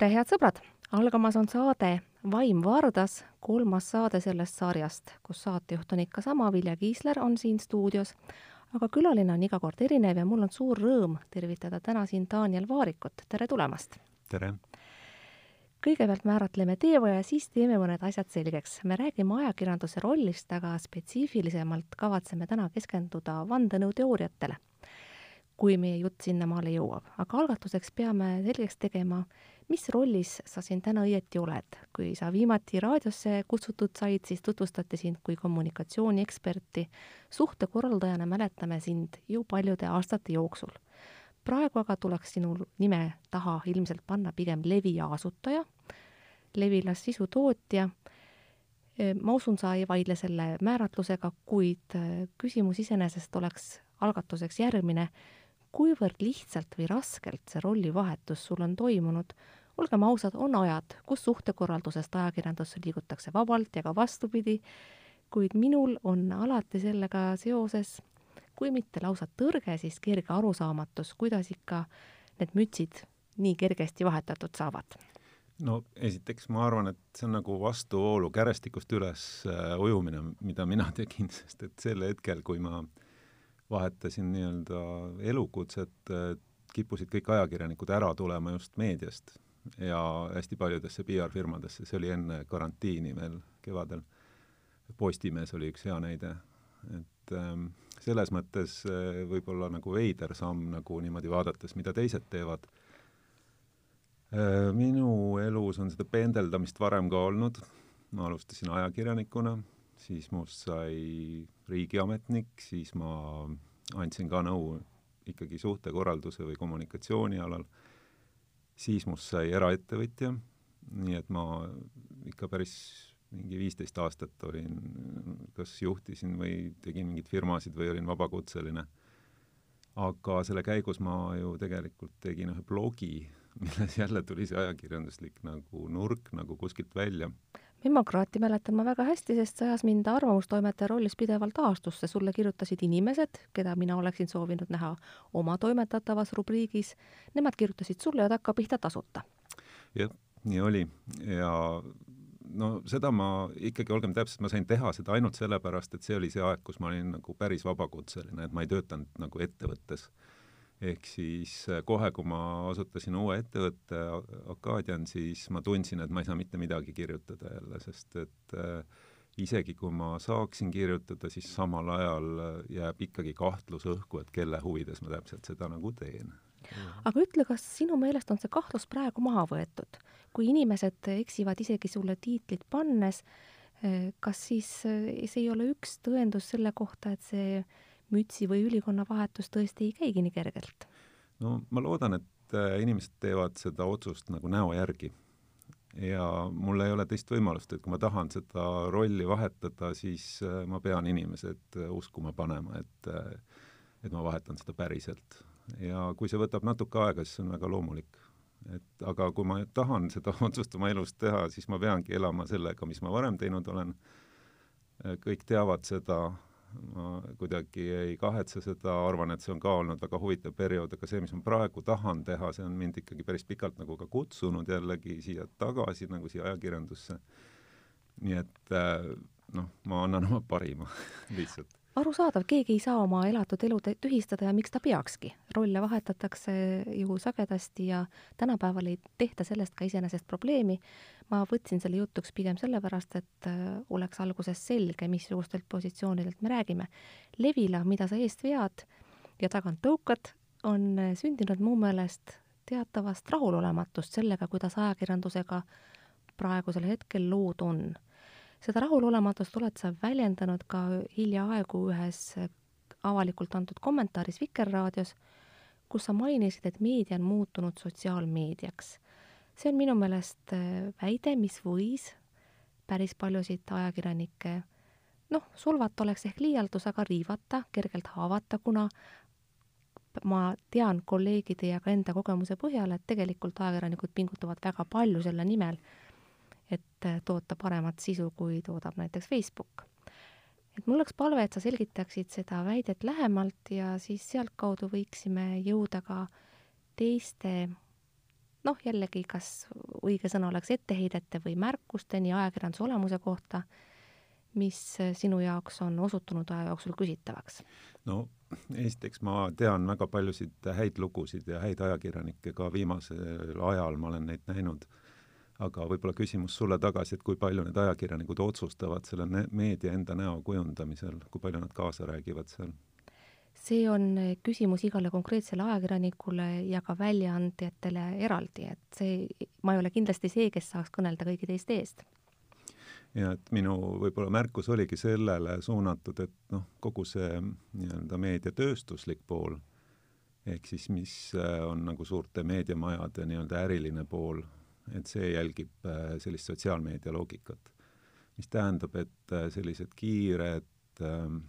tere, head sõbrad! algamas on saade Vaim Vardas, kolmas saade sellest sarjast, kus saatejuht on ikka sama, Vilja Kiisler on siin stuudios, aga külaline on iga kord erinev ja mul on suur rõõm tervitada täna siin Daniel Vaarikut, tere tulemast! tere! kõigepealt määratleme teema ja siis teeme mõned asjad selgeks. me räägime ajakirjanduse rollist, aga spetsiifilisemalt kavatseme täna keskenduda vandenõuteooriatele kui meie jutt sinnamaale jõuab. aga algatuseks peame selgeks tegema, mis rollis sa siin täna õieti oled? kui sa viimati raadiosse kutsutud said, siis tutvustati sind kui kommunikatsioonieksperti. suhtekorraldajana mäletame sind ju paljude aastate jooksul. praegu aga tuleks sinu nime taha ilmselt panna pigem Levia asutaja, Levilas sisutootja ma usun, sa ei vaidle selle määratlusega, kuid küsimus iseenesest oleks algatuseks järgmine kuivõrd lihtsalt või raskelt see rollivahetus sul on toimunud, olgem ausad, on ajad, kus suhtekorraldusest ajakirjandusse liigutakse vabalt ja ka vastupidi, kuid minul on alati sellega seoses, kui mitte lausa tõrge, siis kerge arusaamatus, kuidas ikka need mütsid nii kergesti vahetatud saavad. No esiteks ma arvan, et see on nagu vastuvoolu kärestikust üles äh, ujumine, mida mina tegin, sest et sel hetkel, kui ma äh, vahetasin nii-öelda elukutset, kippusid kõik ajakirjanikud ära tulema just meediast ja hästi paljudesse PR-firmadesse, see oli enne karantiini veel kevadel. Postimees oli üks hea näide, et ähm, selles mõttes äh, võib-olla nagu veider samm nagu niimoodi vaadates, mida teised teevad äh,. minu elus on seda pendeldamist varem ka olnud, ma alustasin ajakirjanikuna siis must sai riigiametnik, siis ma andsin ka nõu ikkagi suhtekorralduse või kommunikatsiooni alal, siis must sai eraettevõtja, nii et ma ikka päris mingi viisteist aastat olin, kas juhtisin või tegin mingeid firmasid või olin vabakutseline. aga selle käigus ma ju tegelikult tegin ühe blogi, milles jälle tuli see ajakirjanduslik nagu nurk nagu kuskilt välja Memokraati mäletan ma väga hästi, sest see ajas mind arvamustoimetaja rollis pidevalt aastusse. sulle kirjutasid inimesed, keda mina oleksin soovinud näha oma toimetatavas rubriigis. Nemad kirjutasid sulle ja takkapihta tasuta. jah, nii oli ja no seda ma ikkagi, olgem täpsed, ma sain teha seda ainult sellepärast, et see oli see aeg, kus ma olin nagu päris vabakutseline, et ma ei töötanud nagu ettevõttes ehk siis äh, kohe, kui ma asutasin uue ettevõtte Akadian, siis ma tundsin, et ma ei saa mitte midagi kirjutada jälle, sest et äh, isegi kui ma saaksin kirjutada, siis samal ajal äh, jääb ikkagi kahtlus õhku, et kelle huvides ma täpselt seda nagu teen. aga ütle, kas sinu meelest on see kahtlus praegu maha võetud? kui inimesed eksivad isegi sulle tiitlit pannes, kas siis see ei ole üks tõendus selle kohta, et see mütsi või ülikonna vahetus tõesti ei käigi nii kergelt? no ma loodan, et äh, inimesed teevad seda otsust nagu näo järgi ja mul ei ole teist võimalust, et kui ma tahan seda rolli vahetada, siis äh, ma pean inimesed äh, uskuma panema, et et ma vahetan seda päriselt. ja kui see võtab natuke aega, siis see on väga loomulik. et aga kui ma tahan seda otsust oma elus teha, siis ma peangi elama sellega, mis ma varem teinud olen, kõik teavad seda, ma kuidagi ei kahetse seda, arvan, et see on ka olnud väga huvitav periood, aga see, mis ma praegu tahan teha, see on mind ikkagi päris pikalt nagu ka kutsunud jällegi siia tagasi nagu siia ajakirjandusse. nii et äh, noh, ma annan oma parima lihtsalt arusaadav, keegi ei saa oma elatud elu tühistada ja miks ta peakski. rolle vahetatakse ju sagedasti ja tänapäeval ei tehta sellest ka iseenesest probleemi. ma võtsin selle jutuks pigem sellepärast, et äh, oleks alguses selge, missugustelt positsioonidelt me räägime. Levila, mida sa eest vead ja tagant tõukad, on sündinud mu meelest teatavast rahulolematust sellega, kuidas ajakirjandusega praegusel hetkel lood on seda rahulolematust oled sa väljendanud ka hiljaaegu ühes avalikult antud kommentaaris Vikerraadios, kus sa mainisid, et meedia on muutunud sotsiaalmeediaks. see on minu meelest äh, väide, mis võis päris paljusid ajakirjanikke noh, solvata oleks ehk liialdus, aga riivata, kergelt haavata, kuna ma tean kolleegide ja ka enda kogemuse põhjal, et tegelikult ajakirjanikud pingutavad väga palju selle nimel, et äh, toota paremat sisu, kui toodab näiteks Facebook. et mul oleks palve, et sa selgitaksid seda väidet lähemalt ja siis sealtkaudu võiksime jõuda ka teiste noh, jällegi, kas õige sõna oleks etteheidete või märkusteni ajakirjanduse olemuse kohta, mis sinu jaoks on osutunud aja jooksul küsitavaks? no esiteks ma tean väga paljusid häid lugusid ja häid ajakirjanikke ka viimasel ajal ma olen neid näinud. Aga võib-olla küsimus sulle tagasi, et kui palju need ajakirjanikud otsustavad selle meedia enda näo kujundamisel, kui palju nad kaasa räägivad seal? see on küsimus igale konkreetsele ajakirjanikule ja ka väljaandjatele eraldi, et see, ma ei ole kindlasti see, kes saaks kõnelda kõigi teiste eest. ja et minu võib-olla märkus oligi sellele suunatud, et noh, kogu see nii-öelda meediatööstuslik pool, ehk siis mis äh, on nagu suurte meediamajade nii-öelda äriline pool, et see jälgib äh, sellist sotsiaalmeedia loogikat. mis tähendab, et äh, sellised kiired äh,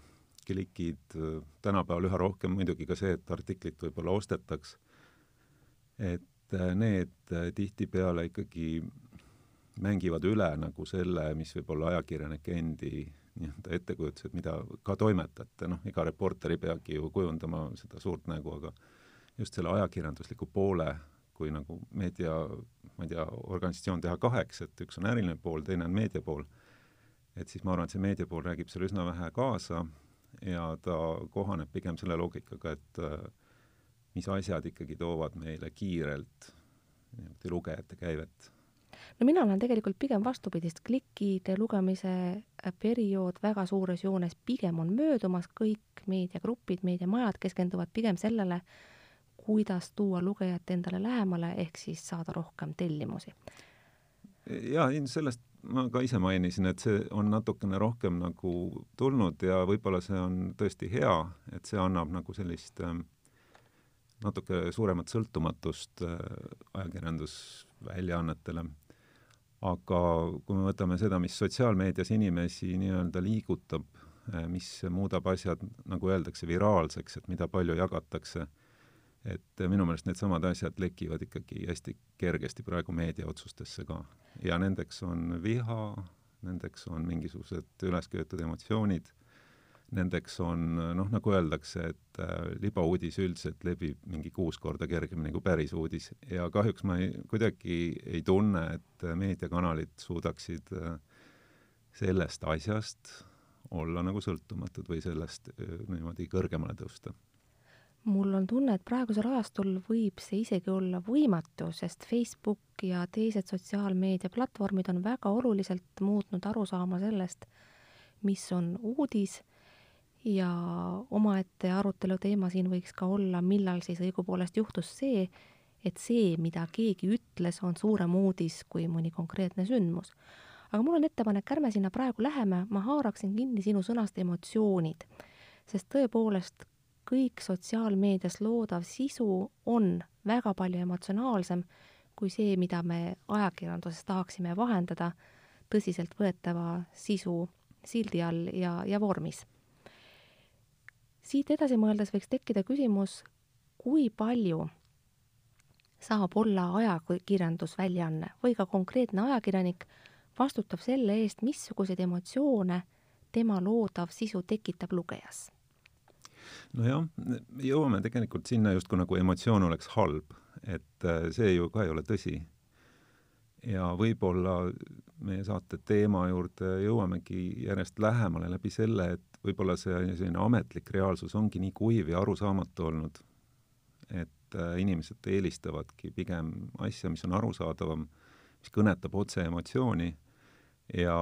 klikid, tänapäeval üha rohkem muidugi ka see, et artiklit võib-olla ostetaks, et äh, need äh, tihtipeale ikkagi mängivad üle nagu selle, mis võib olla ajakirjanike endi nii-öelda ettekujutused, mida ka toimetate, noh, iga reporter ei peagi ju kujundama seda suurt nägu, aga just selle ajakirjandusliku poole, kui nagu meedia, ma ei tea, organisatsioon teha kaheks, et üks on äriline pool, teine on meedia pool, et siis ma arvan, et see meedia pool räägib seal üsna vähe kaasa ja ta kohaneb pigem selle loogikaga, et äh, mis asjad ikkagi toovad meile kiirelt niimoodi lugejate käivet. no mina olen tegelikult pigem vastupidist, klikkide lugemise äh, periood väga suures joones pigem on möödumas, kõik meediagrupid, meediamajad keskenduvad pigem sellele, kuidas tuua lugejat endale lähemale, ehk siis saada rohkem tellimusi. jaa, sellest ma ka ise mainisin, et see on natukene rohkem nagu tulnud ja võib-olla see on tõesti hea, et see annab nagu sellist äh, natuke suuremat sõltumatust äh, ajakirjandusväljaannetele. aga kui me võtame seda, mis sotsiaalmeedias inimesi nii-öelda liigutab äh,, mis muudab asjad, nagu öeldakse, viraalseks, et mida palju jagatakse, et minu meelest needsamad asjad lekivad ikkagi hästi kergesti praegu meediaotsustesse ka. Ja nendeks on viha, nendeks on mingisugused ülesköetud emotsioonid, nendeks on noh, nagu öeldakse, et äh, libauudis üldiselt levib mingi kuus korda kergemini kui päris uudis. Ja kahjuks ma ei, kuidagi ei tunne, et meediakanalid suudaksid äh, sellest asjast olla nagu sõltumatud või sellest äh, niimoodi kõrgemale tõusta mul on tunne, et praegusel ajastul võib see isegi olla võimatu, sest Facebook ja teised sotsiaalmeediaplatvormid on väga oluliselt muutnud arusaama sellest, mis on uudis ja omaette arutelu teema siin võiks ka olla, millal siis õigupoolest juhtus see, et see, mida keegi ütles, on suurem uudis kui mõni konkreetne sündmus. aga mul on ettepanek, ärme sinna praegu läheme, ma haaraksin kinni sinu sõnast emotsioonid, sest tõepoolest kõik sotsiaalmeedias loodav sisu on väga palju emotsionaalsem kui see, mida me ajakirjanduses tahaksime vahendada tõsiseltvõetava sisu sildi all ja, ja vormis. siit edasi mõeldes võiks tekkida küsimus, kui palju saab olla ajakirjandusväljaanne või ka konkreetne ajakirjanik vastutab selle eest, missuguseid emotsioone tema loodav sisu tekitab lugejas nojah, jõuame tegelikult sinna justkui nagu emotsioon oleks halb, et äh, see ju ka ei ole tõsi. ja võib-olla meie saate teema juurde jõuamegi järjest lähemale läbi selle, et võib-olla see selline ametlik reaalsus ongi nii kuiv ja arusaamatu olnud, et äh, inimesed eelistavadki pigem asja, mis on arusaadavam, mis kõnetab otse emotsiooni ja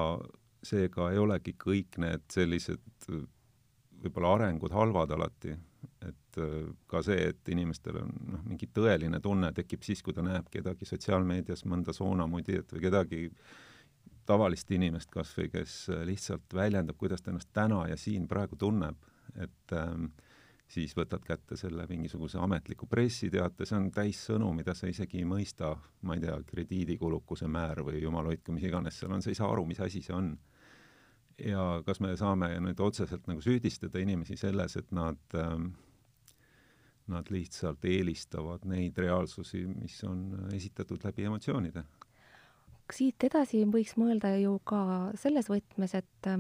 seega ei olegi kõik need sellised võib-olla arengud halvad alati, et äh, ka see, et inimestel on noh, mingi tõeline tunne tekib siis, kui ta näeb kedagi sotsiaalmeedias, mõnda soonamudijat või kedagi tavalist inimest kas või, kes lihtsalt väljendab, kuidas ta ennast täna ja siin praegu tunneb, et ähm, siis võtad kätte selle mingisuguse ametliku pressiteate, see on täis sõnu, mida sa isegi ei mõista, ma ei tea, krediidikulukuse määr või jumal hoidku, mis iganes seal on, sa ei saa aru, mis asi see on ja kas me saame nüüd otseselt nagu süüdistada inimesi selles, et nad ähm, nad lihtsalt eelistavad neid reaalsusi, mis on esitatud läbi emotsioonide. siit edasi võiks mõelda ju ka selles võtmes, et äh,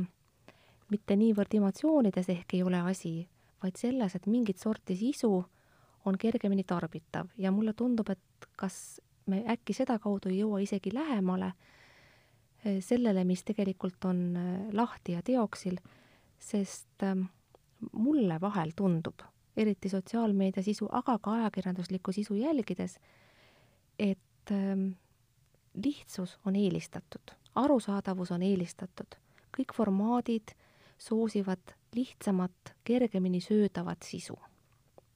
mitte niivõrd emotsioonides ehk ei ole asi, vaid selles, et mingit sorti sisu on kergemini tarbitav ja mulle tundub, et kas me äkki sedakaudu ei jõua isegi lähemale eh, sellele, mis tegelikult on eh, lahti ja teoksil, sest ähm, mulle vahel tundub, eriti sotsiaalmeedia sisu, aga ka ajakirjanduslikku sisu jälgides, et ähm, lihtsus on eelistatud, arusaadavus on eelistatud, kõik formaadid soosivad lihtsamat, kergemini söödavat sisu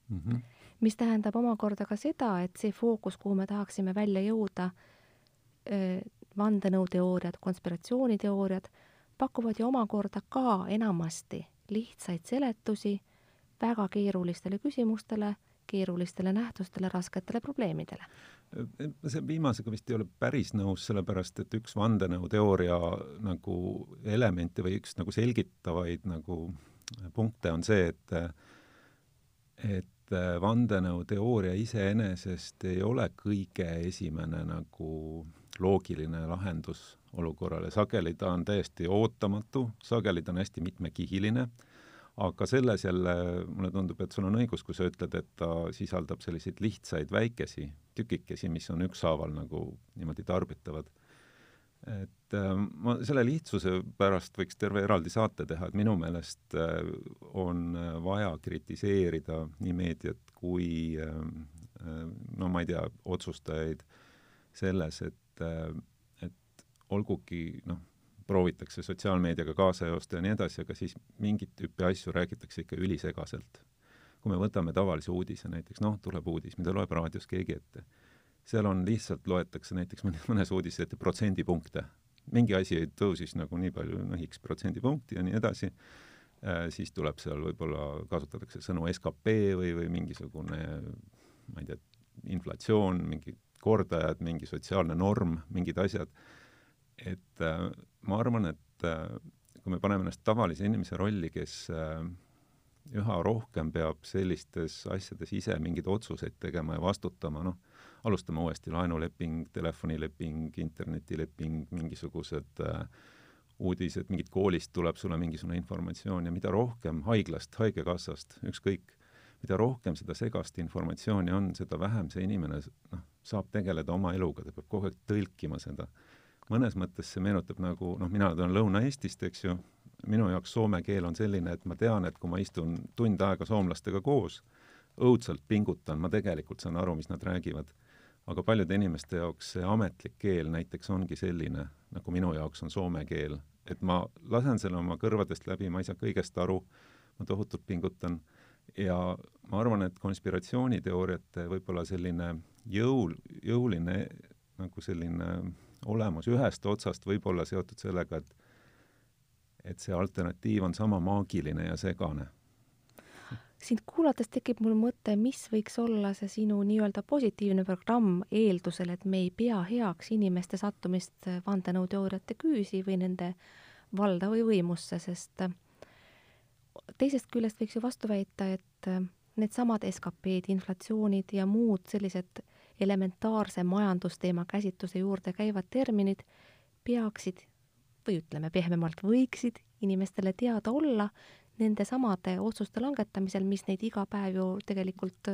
mm. -hmm. mis tähendab omakorda ka seda, et see fookus, kuhu me tahaksime välja jõuda, vandenõuteooriad, konspiratsiooniteooriad, pakuvad ju omakorda ka enamasti lihtsaid seletusi väga keerulistele küsimustele, keerulistele nähtustele, rasketele probleemidele. see viimasega vist ei ole päris nõus, sellepärast et üks vandenõuteooria nagu elemente või üks nagu selgitavaid nagu punkte on see, et et vandenõuteooria iseenesest ei ole kõige esimene nagu loogiline lahendus olukorrale, sageli ta on täiesti ootamatu, sageli ta on hästi mitmekihiline, aga selles jälle mulle tundub, et sul on õigus, kui sa ütled, et ta sisaldab selliseid lihtsaid väikesi tükikesi, mis on ükshaaval nagu niimoodi tarbitavad. et äh, ma selle lihtsuse pärast võiks terve eraldi saate teha, et minu meelest äh, on vaja kritiseerida nii meediat kui äh, no ma ei tea, otsustajaid selles, et olgugi noh, proovitakse sotsiaalmeediaga kaasa joosta ja nii edasi, aga siis mingit tüüpi asju räägitakse ikka ülisegaselt. kui me võtame tavalise uudise näiteks, noh, tuleb uudis, mida loeb raadios keegi ette, seal on lihtsalt, loetakse näiteks mõnes uudises ette protsendipunkte. mingi asi tõusis nagu nii palju, noh, X protsendipunkti ja nii edasi äh,, siis tuleb seal võib-olla, kasutatakse sõnu skp või, või mingisugune ma ei tea, inflatsioon, mingi kordajad, mingi sotsiaalne norm, mingid asjad. Et äh, ma arvan, et äh, kui me paneme ennast tavalise inimese rolli, kes äh, üha rohkem peab sellistes asjades ise mingeid otsuseid tegema ja vastutama, noh, alustame uuesti, laenuleping, telefonileping, internetileping, mingisugused äh, uudised, mingit koolist tuleb sulle mingisugune informatsioon ja mida rohkem haiglast, Haigekassast, ükskõik, mida rohkem seda segast informatsiooni on, seda vähem see inimene noh, saab tegeleda oma eluga, ta peab kogu aeg tõlkima seda mõnes mõttes see meenutab nagu noh, mina tulen Lõuna-Eestist, eks ju, minu jaoks soome keel on selline, et ma tean, et kui ma istun tund aega soomlastega koos, õudselt pingutan, ma tegelikult saan aru, mis nad räägivad. aga paljude inimeste jaoks see ametlik keel näiteks ongi selline, nagu minu jaoks on soome keel, et ma lasen selle oma kõrvadest läbi, ma ei saa kõigest aru, ma tohutult pingutan ja ma arvan, et konspiratsiooniteooriate võib-olla selline jõul, jõuline nagu selline olemus ühest otsast võib olla seotud sellega, et et see alternatiiv on sama maagiline ja segane. sind kuulates tekib mul mõte, mis võiks olla see sinu nii-öelda positiivne programm eeldusel, et me ei pea heaks inimeste sattumist vandenõuteooriate küüsi või nende valda või võimusse, sest teisest küljest võiks ju vastu väita, et needsamad SKP-d, inflatsioonid ja muud sellised elementaarse majandusteema käsitluse juurde käivad terminid peaksid või ütleme pehmemalt, võiksid inimestele teada olla nende samade otsuste langetamisel, mis neid iga päev ju tegelikult,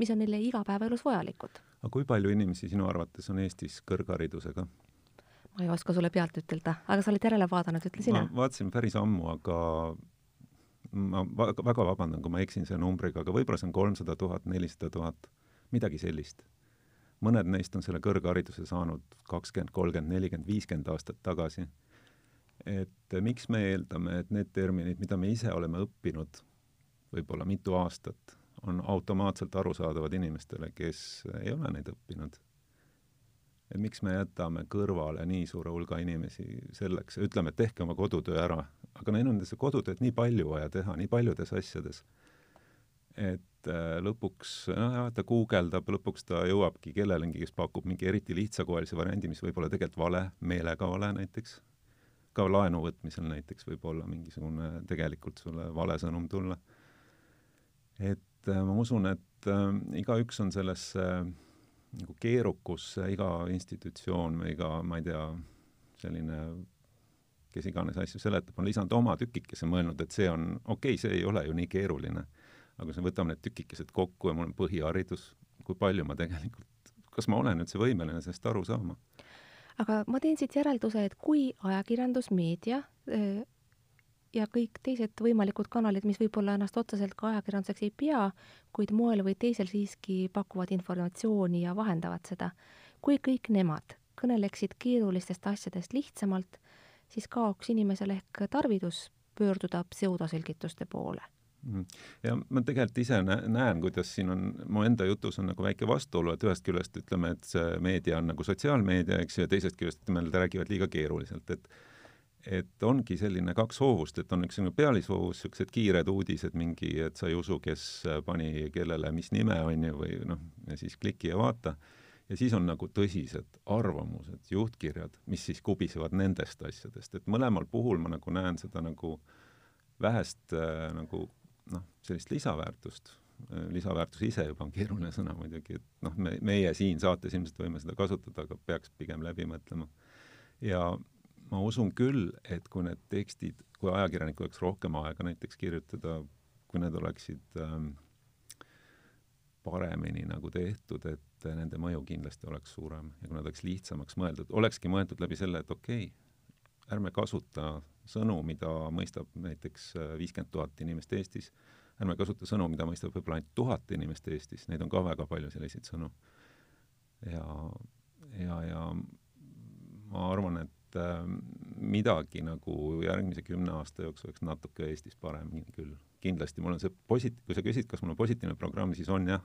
mis on neile igapäevaelus vajalikud. aga kui palju inimesi sinu arvates on Eestis kõrgharidusega? ma ei oska sulle pealt ütelda, aga sa oled järele vaadanud, ütle sina. ma vaatasin päris ammu, aga ma väga vabandan, kui ma eksin selle numbriga, aga võib-olla see on kolmsada tuhat, nelisada tuhat, midagi sellist mõned neist on selle kõrghariduse saanud kakskümmend, kolmkümmend, nelikümmend, viiskümmend aastat tagasi. et miks me eeldame, et need terminid, mida me ise oleme õppinud võib-olla mitu aastat, on automaatselt arusaadavad inimestele, kes ei ole neid õppinud. et miks me jätame kõrvale nii suure hulga inimesi selleks, ütleme, et tehke oma kodutöö ära, aga neil on seda kodutööd nii palju vaja teha, nii paljudes asjades, et äh, lõpuks, nojah, ta guugeldab, lõpuks ta jõuabki kellelegi, kes pakub mingi eriti lihtsakoelise variandi, mis võib olla tegelikult vale, meelega vale näiteks, ka laenu võtmisel näiteks võib olla mingisugune tegelikult sulle vale sõnum tulla. et äh, ma usun, et äh, igaüks on sellesse äh, nagu keerukusse, iga institutsioon või iga, ma ei tea, selline kes iganes asju seletab, on lisanud oma tükikese, mõelnud, et see on, okei okay,, see ei ole ju nii keeruline aga kui me võtame need tükikesed kokku ja mul on põhiharidus, kui palju ma tegelikult kas ma olen üldse võimeline sellest aru saama. aga ma teen siit järelduse, et kui ajakirjandus, meedia ja kõik teised võimalikud kanalid, mis võib-olla ennast otseselt ka ajakirjanduseks ei pea, kuid moel või teisel siiski pakuvad informatsiooni ja vahendavad seda. kui kõik nemad kõneleksid keerulistest asjadest lihtsamalt, siis kaoks inimesel ehk tarvidus pöörduda pseudoselgituste poole mhm. ja ma tegelikult ise näen, kuidas siin on, mu enda jutus on nagu väike vastuolu, et ühest küljest ütleme, et see meedia on nagu sotsiaalmeedia, eks ju, ja teisest küljest ütleme, nad räägivad liiga keeruliselt, et et ongi selline kaks hoovust, et on üks selline pealishoovus, niisugused kiired uudised, mingi, et sa ei usu, kes pani kellele mis nime, on ju, või noh, ja siis kliki ja vaata, ja siis on nagu tõsised arvamused, juhtkirjad, mis siis kubisevad nendest asjadest, et mõlemal puhul ma nagu näen seda nagu vähest äh, nagu noh, sellist lisaväärtust, lisaväärtus ise juba on keeruline sõna muidugi, et noh, me, meie siin saates ilmselt võime seda kasutada, aga peaks pigem läbi mõtlema. ja ma usun küll, et kui need tekstid, kui ajakirjanikul oleks rohkem aega näiteks kirjutada, kui need oleksid ähm, paremini nagu tehtud, et nende mõju kindlasti oleks suurem ja kui nad oleks lihtsamaks mõeldud, olekski mõeldud läbi selle, et okei okay,, ärme kasuta sõnu, mida mõistab näiteks viiskümmend tuhat inimest Eestis, ärme kasuta sõnu, mida mõistab võib-olla ainult tuhat inimest Eestis, neid on ka väga palju selliseid sõnu. ja, ja, ja ma arvan, et äh, midagi nagu järgmise kümne aasta jooksul oleks natuke Eestis parem küll. Kindlasti mul on see posit-, kui sa küsid, kas mul on positiivne programm, siis on jah,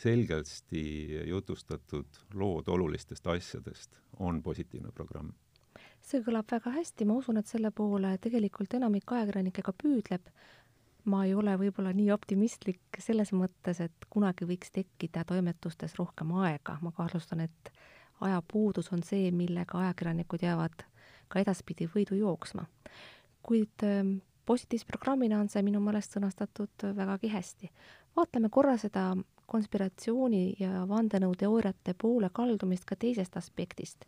selgesti jutustatud lood olulistest asjadest on positiivne programm. see kõlab väga hästi, ma usun, et selle poole tegelikult enamik ajakirjanikke ka püüdleb. ma ei ole võib-olla nii optimistlik selles mõttes, et kunagi võiks tekkida toimetustes rohkem aega, ma kahtlustan, et ajapuudus on see, millega ajakirjanikud jäävad ka edaspidi võidu jooksma. kuid ähm, positiivse programmina on see minu meelest sõnastatud vägagi hästi. vaatleme korra seda konspiratsiooni ja vandenõuteooriate poole kaldumist ka teisest aspektist.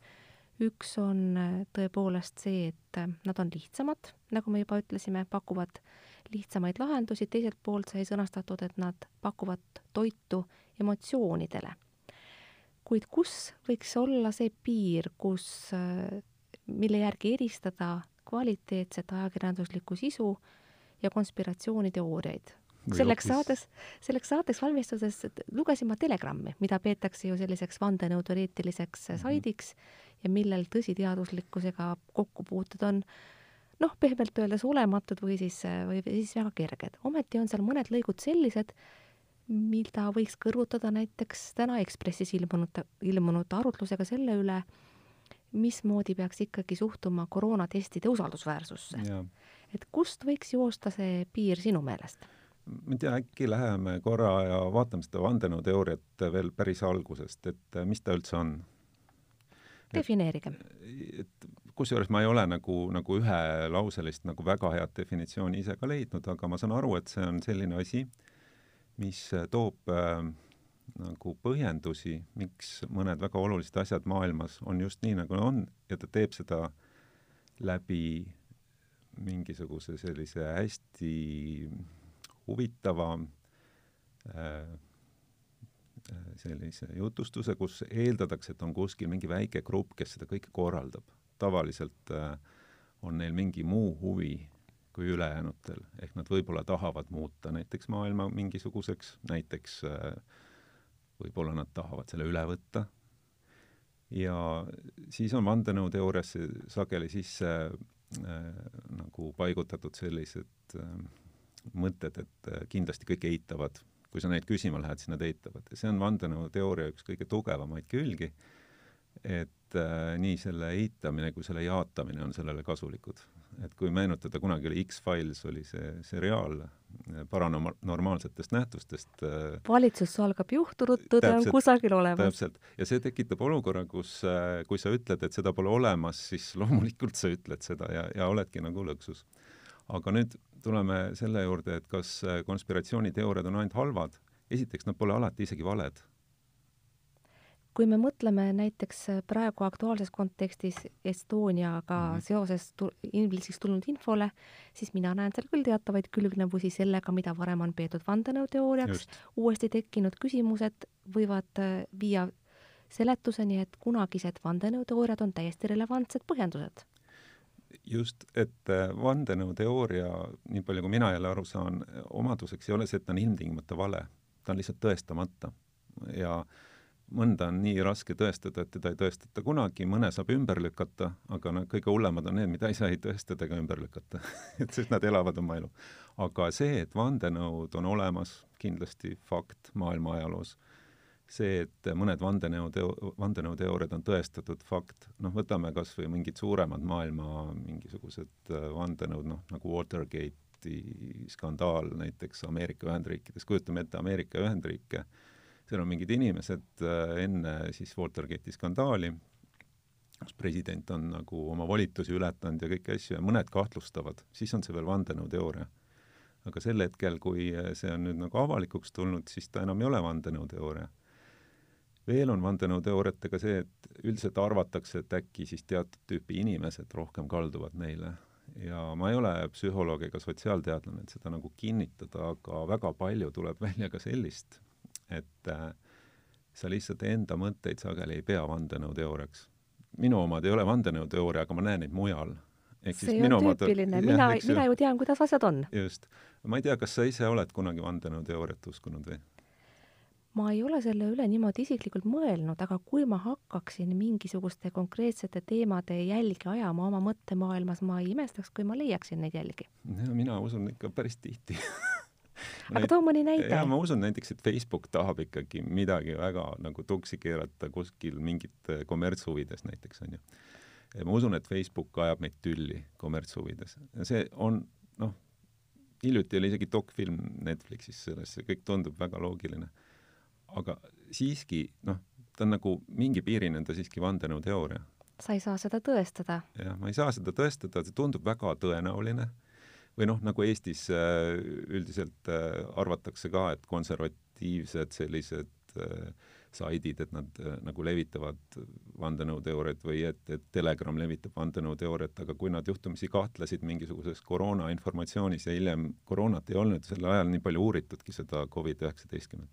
üks on äh, tõepoolest see, et äh, nad on lihtsamad, nagu me juba ütlesime, pakuvad lihtsamaid lahendusi, teiselt poolt sai sõnastatud, et nad pakuvad toitu emotsioonidele kuid kus võiks olla see piir, kus, äh, mille järgi eristada kvaliteetset ajakirjanduslikku sisu ja konspiratsiooniteooriaid? selleks saades, selleks saateks valmistudes lugesin ma Telegrammi, mida peetakse ju selliseks vandenõuteoreetiliseks -hmm. saidiks ja millel tõsiteaduslikkusega kokkupuuted on noh, pehmelt öeldes olematud või siis, või siis väga kerged. ometi on seal mõned lõigud sellised, mida võiks kõrvutada näiteks täna Ekspressis ilmunud, ilmunud arutlusega selle üle, mismoodi peaks ikkagi suhtuma koroonatestide usaldusväärsusse. et kust võiks joosta see piir sinu meelest? ma ei tea, äkki läheme korra ja vaatame seda vandenõuteooriat veel päris algusest, et mis ta üldse on? defineerige. et kusjuures ma ei ole nagu, nagu ühelauselist nagu väga head definitsiooni ise ka leidnud, aga ma saan aru, et see on selline asi, mis äh, toob äh, nagu põhjendusi, miks mõned väga olulised asjad maailmas on just nii, nagu on ja ta teeb seda läbi mingisuguse sellise hästi huvitava äh, äh, sellise jutustuse, kus eeldatakse, et on kuskil mingi väike grupp, kes seda kõike korraldab. tavaliselt äh, on neil mingi muu huvi kui ülejäänutel, ehk nad võib-olla tahavad muuta näiteks maailma mingisuguseks, näiteks äh, võib-olla nad tahavad selle üle võtta, ja siis on vandenõuteooriasse sageli sisse äh, nagu paigutatud sellised äh, mõtted, et äh, kindlasti kõik eitavad, kui sa neid küsima lähed, siis nad eitavad. Ja see on vandenõuteooria üks kõige tugevamaid külgi, et äh, nii selle eitamine kui selle jaatamine on sellele kasulikud et kui meenutada, kunagi oli X-Files, oli see seriaal äh, paranormaalsetest nähtustest. Äh, valitsus salgab juhtunut, tõde on kusagil olemas. täpselt, ja see tekitab olukorra, kus, kui sa ütled, et seda pole olemas, siis loomulikult sa ütled seda ja, ja oledki nagu lõksus. aga nüüd tuleme selle juurde, et kas konspiratsiooniteooriad on ainult halvad. esiteks, nad pole alati isegi valed kui me mõtleme näiteks praegu aktuaalses kontekstis Estoniaga mm -hmm. seoses tu-, ingliseks tulnud infole, siis mina näen seal küll teatavaid külgnevusi sellega, mida varem on peetud vandenõuteooriaks, uuesti tekkinud küsimused võivad äh, viia seletuseni, et kunagised vandenõuteooriad on täiesti relevantsed põhjendused. just, et äh, vandenõuteooria, nii palju kui mina jälle aru saan, omaduseks ei ole see, et ta on ilmtingimata vale, ta on lihtsalt tõestamata ja äh, mõnda on nii raske tõestada, et teda ei tõestata kunagi, mõne saab ümber lükata, aga no kõige hullemad on need, mida ei saa ei tõestada ega ümber lükata et sest nad elavad oma elu. aga see, et vandenõud on olemas, kindlasti fakt maailma ajaloos. see, et mõned vandenõuteo-, vandenõuteooriad on tõestatud fakt, noh, võtame kas või mingid suuremad maailma mingisugused äh, vandenõud, noh, nagu Watergate'i skandaal näiteks Ameerika Ühendriikides, kujutame ette Ameerika Ühendriike, seal on mingid inimesed äh, enne siis Watergate'i skandaali, kus president on nagu oma volitusi ületanud ja kõiki asju ja mõned kahtlustavad, siis on see veel vandenõuteooria. aga sel hetkel, kui see on nüüd nagu avalikuks tulnud, siis ta enam ei ole vandenõuteooria. veel on vandenõuteooriatega see, et üldiselt arvatakse, et äkki siis teatud tüüpi inimesed rohkem kalduvad neile ja ma ei ole psühholoog ega sotsiaalteadlane, et seda nagu kinnitada, aga väga palju tuleb välja ka sellist, et äh, sa lihtsalt enda mõtteid sageli ei pea vandenõuteooriaks. minu omad ei ole vandenõuteooria, aga ma näen neid mujal. see on tüüpiline, mina, mina ju tean, kuidas asjad on. just. ma ei tea, kas sa ise oled kunagi vandenõuteooriat uskunud või? ma ei ole selle üle niimoodi isiklikult mõelnud, aga kui ma hakkaksin mingisuguste konkreetsete teemade jälgi ajama oma mõttemaailmas, ma ei imestaks, kui ma leiaksin neid jälgi. mina usun ikka päris tihti aga too mõni näide. jaa, ma usun näiteks, et Facebook tahab ikkagi midagi väga nagu tuksi keerata kuskil mingite kommertshuvides näiteks, onju. ma usun, et Facebook ajab meid tülli kommertshuvides. see on, noh, hiljuti oli isegi dokfilm Netflixis sellest, see kõik tundub väga loogiline. aga siiski, noh, ta on nagu mingi piirini on ta siiski vandenõuteooria. sa ei saa seda tõestada. jah, ma ei saa seda tõestada, see tundub väga tõenäoline või noh, nagu Eestis äh, üldiselt äh, arvatakse ka, et konservatiivsed sellised äh, saidid, et nad nagu levitavad vandenõuteooriat või et, et Telegram levitab vandenõuteooriat, aga kui nad juhtumisi kahtlesid mingisuguses koroona informatsioonis ja hiljem koroonat ei olnud, sel ajal nii palju uuritudki seda Covid-19,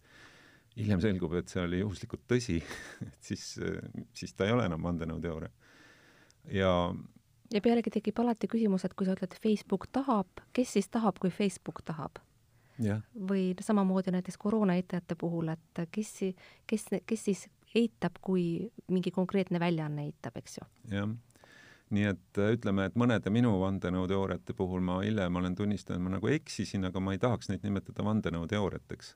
hiljem selgub, et see oli juhuslikult tõsi et siis, siis ta ei ole enam vandenõuteooria. ja ja pealegi tekib alati küsimus, et kui sa ütled, Facebook tahab, kes siis tahab, kui Facebook tahab? või samamoodi näiteks koroona eitajate puhul, et kes, kes, kes siis eitab, kui mingi konkreetne väljaanne eitab, eks ju? jah, nii et äh, ütleme, et mõnede minu vandenõuteooriate puhul ma hiljem olen tunnistanud, ma nagu eksisin, aga ma ei tahaks neid nimetada vandenõuteooriateks.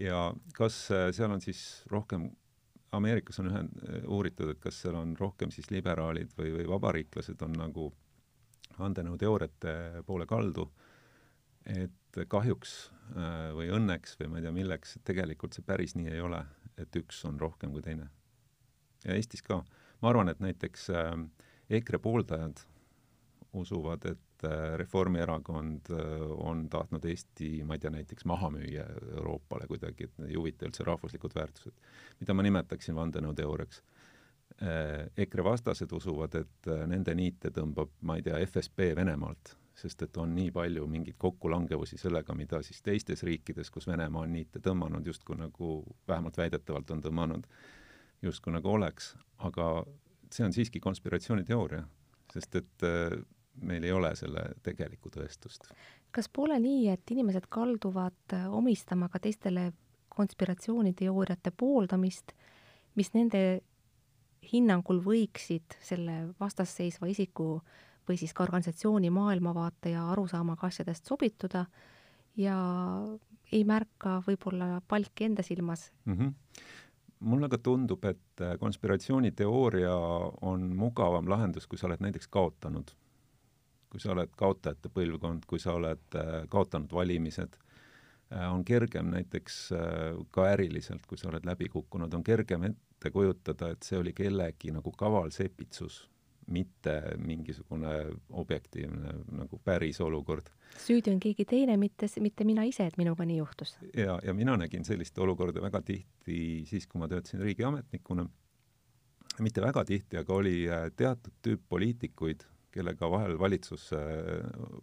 ja kas äh, seal on siis rohkem Ameerikas on ühend-, uuritud, et kas seal on rohkem siis liberaalid või, või vabariiklased on nagu vandenõuteooriate poole kaldu, et kahjuks äh, või õnneks või ma ei tea milleks, tegelikult see päris nii ei ole, et üks on rohkem kui teine. ja Eestis ka. ma arvan, et näiteks äh, EKRE pooldajad usuvad, et äh, Reformierakond on tahtnud Eesti, ma ei tea, näiteks maha müüa Euroopale kuidagi, et ei huvita üldse rahvuslikud väärtused, mida ma nimetaksin vandenõuteooriaks. EKRE vastased usuvad, et nende niite tõmbab, ma ei tea, FSB Venemaalt, sest et on nii palju mingeid kokkulangevusi sellega, mida siis teistes riikides, kus Venemaa on niite tõmmanud, justkui nagu, vähemalt väidetavalt on tõmmanud, justkui nagu oleks, aga see on siiski konspiratsiooniteooria, sest et meil ei ole selle tegelikku tõestust. kas pole nii, et inimesed kalduvad äh, omistama ka teistele konspiratsiooniteooriate pooldamist, mis nende hinnangul võiksid selle vastasseisva isiku või siis ka organisatsiooni maailmavaate ja arusaamaga asjadest sobituda ja ei märka võib-olla palki enda silmas mm. -hmm mulle ka tundub, et konspiratsiooniteooria on mugavam lahendus, kui sa oled näiteks kaotanud kui sa oled kaotajate põlvkond, kui sa oled äh, kaotanud valimised, äh, on kergem näiteks äh, ka äriliselt, kui sa oled läbi kukkunud, on kergem ette kujutada, et see oli kellegi nagu kaval sepitsus, mitte mingisugune objektiivne nagu päris olukord. süüdi on keegi teine, mitte, mitte mina ise, et minuga nii juhtus. ja, ja mina nägin sellist olukorda väga tihti siis, kui ma töötasin riigiametnikuna, mitte väga tihti, aga oli teatud tüüp poliitikuid, kellega vahel valitsus,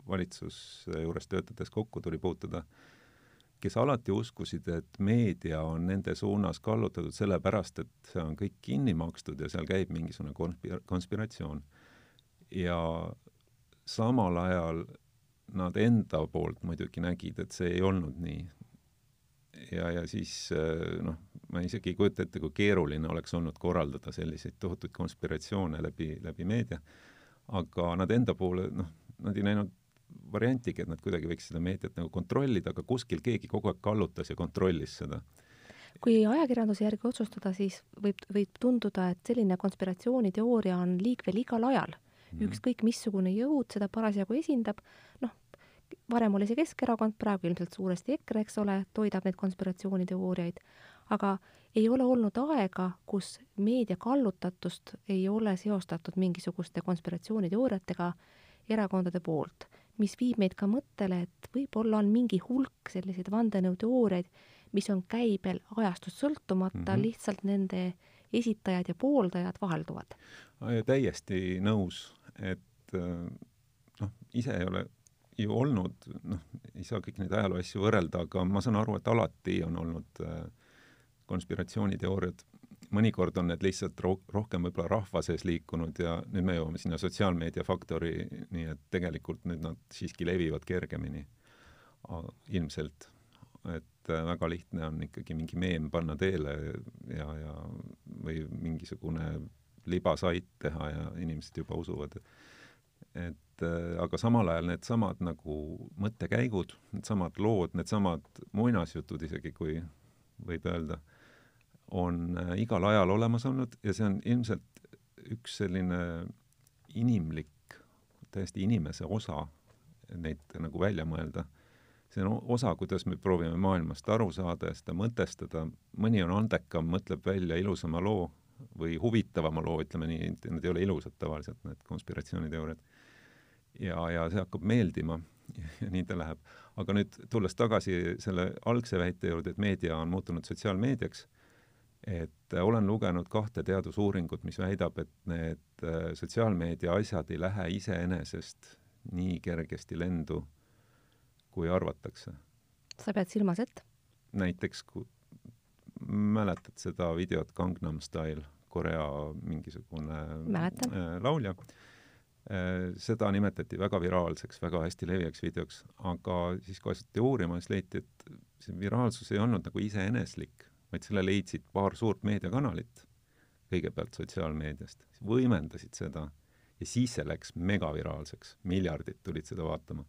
valitsuse juures töötades kokku tuli puutuda, kes alati uskusid, et meedia on nende suunas kallutatud sellepärast, et see on kõik kinni makstud ja seal käib mingisugune konspira-, konspiratsioon. ja samal ajal nad enda poolt muidugi nägid, et see ei olnud nii. ja, ja siis noh, ma isegi ei kujuta ette, kui keeruline oleks olnud korraldada selliseid tohutuid konspiratsioone läbi, läbi meedia, aga nad enda poole, noh, nad ei näinud variantigi, et nad kuidagi võiks seda meediat nagu kontrollida, aga kuskil keegi kogu aeg kallutas ja kontrollis seda. kui ajakirjanduse järgi otsustada, siis võib, võib tunduda, et selline konspiratsiooniteooria on liikvel igal ajal mm. -hmm. ükskõik missugune jõud seda parasjagu esindab, noh, varem oli see Keskerakond, praegu ilmselt suuresti EKRE, eks ole, toidab neid konspiratsiooniteooriaid, aga ei ole olnud aega, kus meedia kallutatust ei ole seostatud mingisuguste konspiratsiooniteooriatega erakondade poolt mis viib meid ka mõttele, et võib-olla on mingi hulk selliseid vandenõuteooriaid, mis on käibel ajastust sõltumata mm, -hmm. lihtsalt nende esitajad ja pooldajad vahelduvad. täiesti nõus, et äh, noh, ise ei ole ju olnud, noh, ei saa kõiki neid ajaloo asju võrrelda, aga ma saan aru, et alati on olnud äh, konspiratsiooniteooriad mõnikord on need lihtsalt ro-, rohkem võib-olla rahva sees liikunud ja nüüd me jõuame sinna sotsiaalmeedia faktorini, et tegelikult nüüd nad siiski levivad kergemini ilmselt. et äh, väga lihtne on ikkagi mingi meem panna teele ja, ja või mingisugune libasait teha ja inimesed juba usuvad. et äh, aga samal ajal needsamad nagu mõttekäigud, needsamad lood, needsamad muinasjutud isegi, kui võib öelda on äh, igal ajal olemas olnud ja see on ilmselt üks selline inimlik, täiesti inimese osa neid nagu välja mõelda. see on osa, kuidas me proovime maailmast aru saada ja seda mõtestada, mõni on andekam, mõtleb välja ilusama loo või huvitavama loo, ütleme nii, need ei ole ilusad tavaliselt, need konspiratsiooniteooriad. ja, ja see hakkab meeldima ja nii ta läheb. aga nüüd tulles tagasi selle algse väite juurde, et meedia on muutunud sotsiaalmeediaks et äh, olen lugenud kahte teadusuuringut, mis väidab, et need äh, sotsiaalmeedia asjad ei lähe iseenesest nii kergesti lendu, kui arvatakse. sa pead silmas, et? näiteks, kui mäletad seda videot Gangnam Style, Korea mingisugune Mäletan. äh, laulja seda nimetati väga viraalseks, väga hästi levijaks videoks, aga siis kui asjati uurima, siis leiti, et see viraalsus ei olnud nagu iseeneslik vaid selle leidsid paar suurt meediakanalit, kõigepealt sotsiaalmeediast, võimendasid seda ja siis see läks megaviraalseks, miljardid tulid seda vaatama.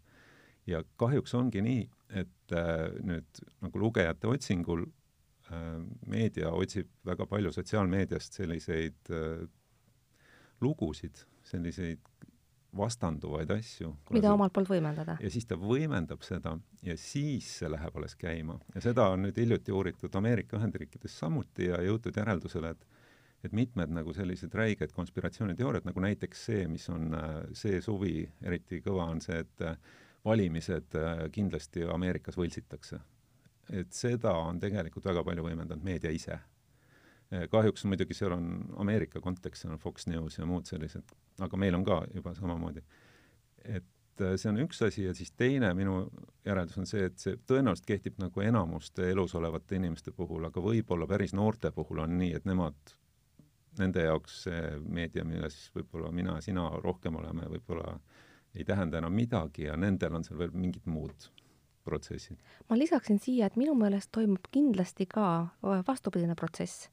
ja kahjuks ongi nii, et äh, nüüd nagu lugejate otsingul äh, meedia otsib väga palju sotsiaalmeediast selliseid äh, lugusid, selliseid vastanduvaid asju. mida omalt poolt võimendada. ja siis ta võimendab seda ja siis see läheb alles käima. ja seda on nüüd hiljuti uuritud Ameerika Ühendriikides samuti ja jõutud järeldusele, et et mitmed nagu sellised räiged konspiratsiooniteooriad, nagu näiteks see, mis on see suvi eriti kõva, on see, et valimised kindlasti Ameerikas võltsitakse. et seda on tegelikult väga palju võimendanud meedia ise kahjuks muidugi seal on Ameerika kontekst, seal on Fox News ja muud sellised, aga meil on ka juba samamoodi. et äh, see on üks asi ja siis teine minu järeldus on see, et see tõenäoliselt kehtib nagu enamuste elus olevate inimeste puhul, aga võib-olla päris noorte puhul on nii, et nemad, nende jaoks see meedia, milles võib-olla mina, sina rohkem oleme, võib-olla ei tähenda enam midagi ja nendel on seal veel mingid muud protsessid. ma lisaksin siia, et minu meelest toimub kindlasti ka vastupidine protsess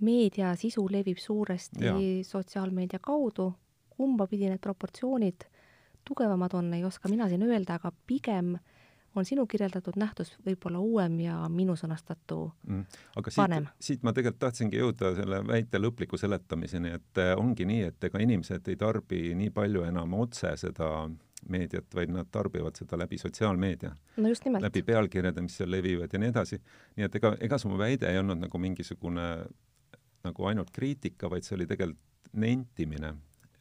meedia sisu levib suuresti ja. sotsiaalmeedia kaudu, kumba pidi need proportsioonid tugevamad on, ei oska mina siin öelda, aga pigem on sinu kirjeldatud nähtus võib-olla uuem ja minu sõnastatu mm. aga siit, siit ma tegelikult tahtsingi jõuda selle väite lõpliku seletamiseni, et äh, ongi nii, et ega inimesed ei tarbi nii palju enam otse seda meediat, vaid nad tarbivad seda läbi sotsiaalmeedia. no just nimelt. läbi pealkirjade, mis seal levivad ja nii edasi. nii et ega, ega su väide ei olnud nagu mingisugune nagu ainult kriitika, vaid see oli tegelikult nentimine,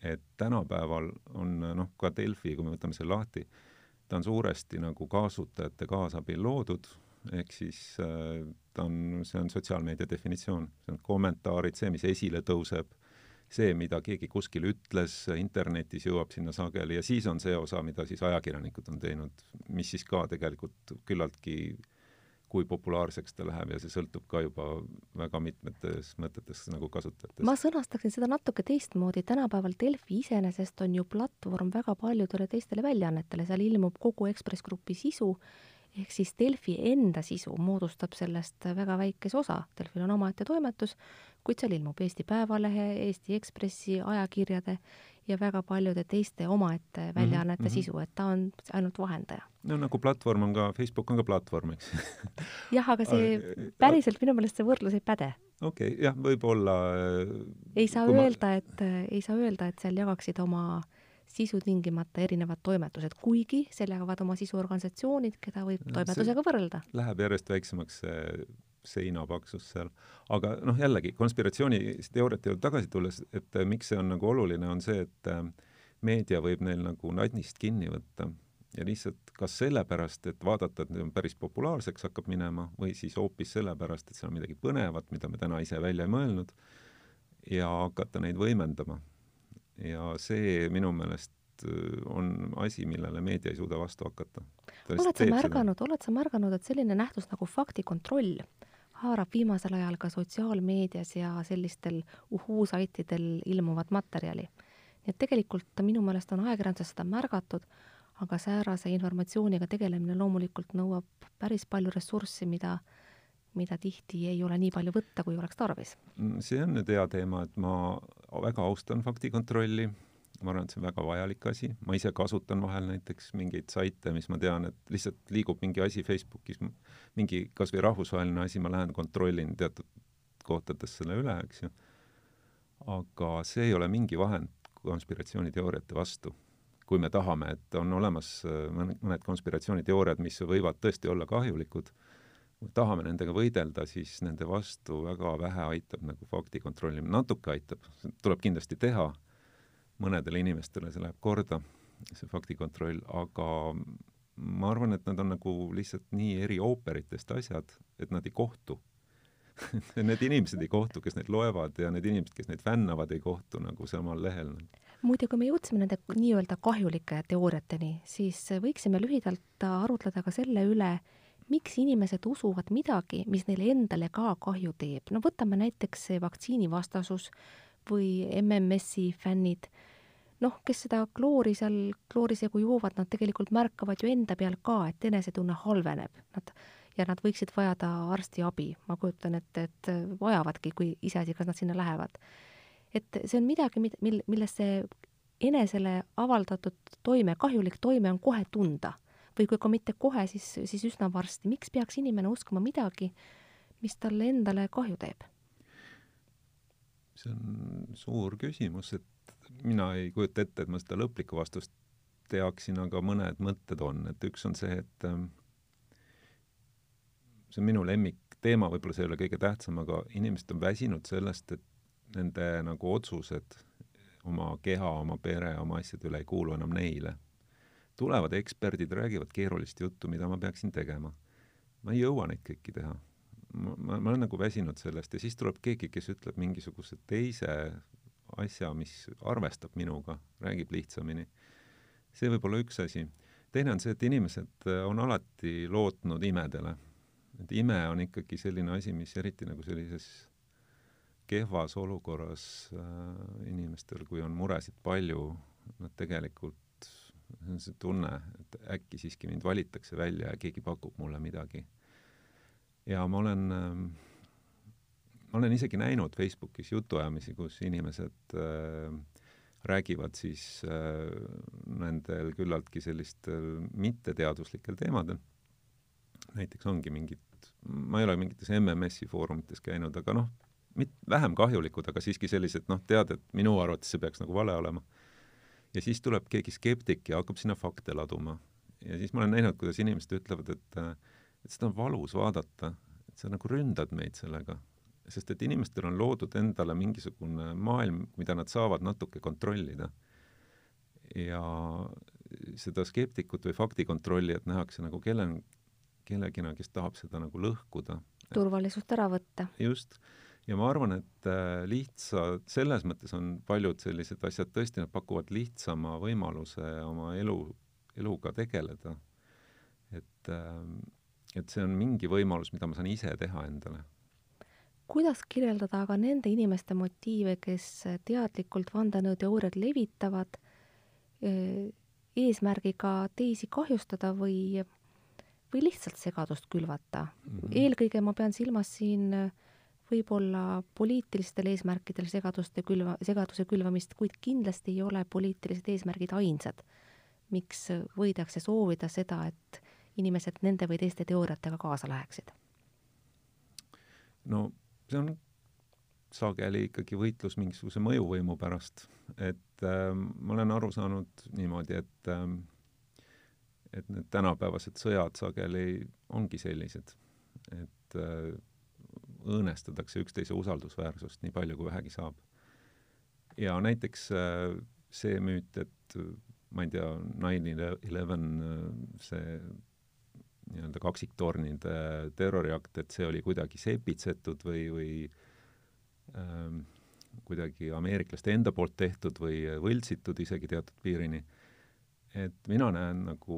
et tänapäeval on noh, ka Delfi, kui me võtame selle lahti, ta on suuresti nagu kasutajate kaasabil loodud, ehk siis äh, ta on, see on sotsiaalmeedia definitsioon, see on kommentaarid, see, mis esile tõuseb, see, mida keegi kuskil ütles, internetis jõuab sinna sageli ja siis on see osa, mida siis ajakirjanikud on teinud, mis siis ka tegelikult küllaltki kui populaarseks ta läheb ja see sõltub ka juba väga mitmetes mõtetes nagu kasutajatest. ma sõnastaksin seda natuke teistmoodi, tänapäeval Delfi iseenesest on ju platvorm väga paljudele teistele väljaannetele, seal ilmub kogu Ekspress Grupi sisu, ehk siis Delfi enda sisu moodustab sellest väga väikese osa, Delfil on omaette toimetus, kuid seal ilmub Eesti Päevalehe, Eesti Ekspressi ajakirjade ja väga paljude teiste omaette mhm, väljaannete mm -hmm. sisu, et ta on ainult vahendaja. no nagu platvorm on ka, Facebook on ka platvorm, eks jah, aga see päriselt minu meelest see võrdlus ei päde. okei okay,, jah, võib-olla ei saa öelda ma..., et, ei saa öelda, et seal jagaksid oma sisu tingimata erinevad toimetused, kuigi seal jagavad oma sisu organisatsioonid, keda võib toimetusega võrrelda. Läheb järjest väiksemaks see seinapaksus seal. aga noh, jällegi konspiratsiooniteooriate juurde tagasi tulles, et äh, miks see on nagu oluline, on see, et äh, meedia võib neil nagu nadnist kinni võtta ja lihtsalt kas sellepärast, et vaadata, et nüüd on päris populaarseks hakkab minema, või siis hoopis sellepärast, et seal on midagi põnevat, mida me täna ise välja ei mõelnud, ja hakata neid võimendama. ja see minu meelest äh, on asi, millele meedia ei suuda vastu hakata. oled sa märganud, oled sa märganud, et selline nähtus nagu faktikontroll haarab viimasel ajal ka sotsiaalmeedias ja sellistel uhuu-saitidel ilmuvat materjali. nii et tegelikult minu meelest on ajakirjanduses seda märgatud, aga säärase informatsiooniga tegelemine loomulikult nõuab päris palju ressurssi, mida mida tihti ei ole nii palju võtta, kui oleks tarvis. see on nüüd hea teema, et ma väga austan faktikontrolli ma arvan, et see on väga vajalik asi, ma ise kasutan vahel näiteks mingeid saite, mis ma tean, et lihtsalt liigub mingi asi Facebookis, mingi kas või rahvusvaheline asi, ma lähen kontrollin teatud kohtades selle üle, eks ju. aga see ei ole mingi vahend konspiratsiooniteooriate vastu. kui me tahame, et on olemas äh, mõned konspiratsiooniteooriad, mis võivad tõesti olla kahjulikud, tahame nendega võidelda, siis nende vastu väga vähe aitab nagu fakti kontrollimine, natuke aitab, tuleb kindlasti teha mõnedele inimestele see läheb korda, see faktikontroll, aga ma arvan, et nad on nagu lihtsalt nii eri ooperitest asjad, et nad ei kohtu Need inimesed ei kohtu, kes neid loevad ja need inimesed, kes neid fännavad, ei kohtu nagu samal lehel. muide, kui me jõudsime nende nii-öelda kahjulike teooriateni, siis võiksime lühidalt arutleda ka selle üle, miks inimesed usuvad midagi, mis neile endale ka kahju teeb. no võtame näiteks vaktsiinivastasus või MMS-i fännid noh, kes seda kloori seal kloorisegu joovad, nad tegelikult märkavad ju enda peal ka, et enesetunne halveneb. Nad ja nad võiksid vajada arstiabi, ma kujutan ette, et vajavadki, kui iseasi, kas nad sinna lähevad. et see on midagi, mil, millest see enesele avaldatud toime, kahjulik toime on kohe tunda. või kui ka mitte kohe, siis, siis üsna varsti. miks peaks inimene uskuma midagi, mis talle endale kahju teeb? See on suur küsimus, et mina ei kujuta ette, et ma seda lõplikku vastust teaksin, aga mõned mõtted on, et üks on see, et ähm, see on minu lemmikteema, võib-olla see ei ole kõige tähtsam, aga inimesed on väsinud sellest, et nende nagu otsused oma keha, oma pere, oma asjade üle ei kuulu enam neile. tulevad eksperdid, räägivad keerulist juttu, mida ma peaksin tegema. ma ei jõua neid kõiki teha. Ma, ma, ma olen nagu väsinud sellest ja siis tuleb keegi, kes ütleb mingisuguse teise asja, mis arvestab minuga, räägib lihtsamini. see võib olla üks asi. teine on see, et inimesed äh, on alati lootnud imedele. et ime on ikkagi selline asi, mis eriti nagu sellises kehvas olukorras äh, inimestel, kui on muresid palju, nad tegelikult, see on see tunne, et äkki siiski mind valitakse välja ja keegi pakub mulle midagi. Ja ma olen äh, ma olen isegi näinud Facebookis jutuajamisi, kus inimesed äh, räägivad siis äh, nendel küllaltki sellistel mitteteaduslikel teemadel. näiteks ongi mingid, ma ei ole mingites MMS-i foorumites käinud, aga noh, mit-, vähem kahjulikud, aga siiski sellised noh, tead, et minu arvates see peaks nagu vale olema. ja siis tuleb keegi skeptik ja hakkab sinna fakte laduma. ja siis ma olen näinud, kuidas inimesed ütlevad, et et seda on valus vaadata, et sa nagu ründad meid sellega sest et inimestel on loodud endale mingisugune maailm, mida nad saavad natuke kontrollida. ja seda skeptikut või faktikontrollijat nähakse nagu kelle, kellegina, kes tahab seda nagu lõhkuda. turvalisust ära võtta. just. ja ma arvan, et äh, lihtsa, selles mõttes on paljud sellised asjad tõesti, nad pakuvad lihtsama võimaluse oma elu, eluga tegeleda. et, ähm, et see on mingi võimalus, mida ma saan ise teha endale. kuidas kirjeldada aga nende inimeste motiive, kes teadlikult vandenõuteooriaid levitavad eh, eesmärgiga teisi kahjustada või, või lihtsalt segadust külvata mm? -hmm. eelkõige ma pean silmas siin võib-olla poliitilistel eesmärkidel segaduste külva, segaduse külvamist, kuid kindlasti ei ole poliitilised eesmärgid ainsad, miks võidakse soovida seda, et inimesed nende või teiste teooriatega kaasa läheksid? no see on sageli ikkagi võitlus mingisuguse mõjuvõimu pärast, et äh, ma olen aru saanud niimoodi, et äh, et need tänapäevased sõjad sageli ongi sellised, et äh, õõnestatakse üksteise usaldusväärsust nii palju, kui vähegi saab. ja näiteks äh, see müüt, et ma ei tea, nine eleven, äh, see nii-öelda kaksiktornide terroriakt, et see oli kuidagi sepitsetud või, või ähm, kuidagi ameeriklaste enda poolt tehtud või võltsitud isegi teatud piirini. et mina näen nagu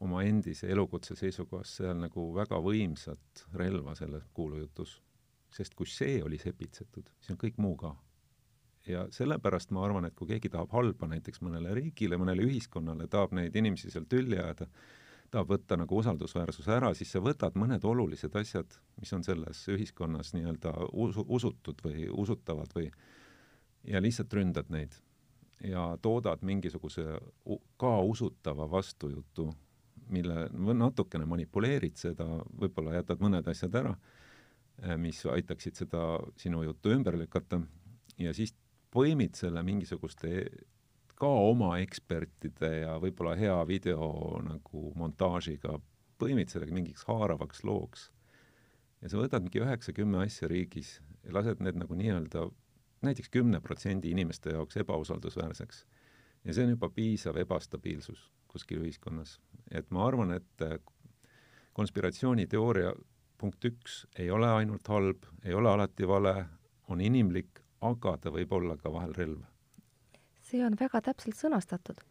oma endise elukutse seisukohast seal nagu väga võimsat relva selles kuulujutus. sest kui see oli sepitsetud, siis on kõik muu ka. ja sellepärast ma arvan, et kui keegi tahab halba näiteks mõnele riigile, mõnele ühiskonnale, tahab neid inimesi seal tülli ajada, tahab võtta nagu usaldusväärsuse ära, siis sa võtad mõned olulised asjad, mis on selles ühiskonnas nii-öelda usu, usutud või usutavad või ja lihtsalt ründad neid. Ja toodad mingisuguse ka usutava vastujutu, mille natukene manipuleerid seda, võib-olla jätad mõned asjad ära, eh, mis aitaksid seda sinu juttu ümber lükata ja siis põimid selle mingisuguste ka oma ekspertide ja võib-olla hea video nagu montaažiga põimid sellega mingiks haaravaks looks. ja sa võtad mingi üheksa-kümme asja riigis ja lased need nagu nii-öelda näiteks kümne protsendi inimeste jaoks ebausaldusväärseks. ja see on juba piisav ebastabiilsus kuskil ühiskonnas. et ma arvan, et konspiratsiooniteooria punkt üks ei ole ainult halb, ei ole alati vale, on inimlik, aga ta võib olla ka vahel relv see on väga täpselt sõnastatud.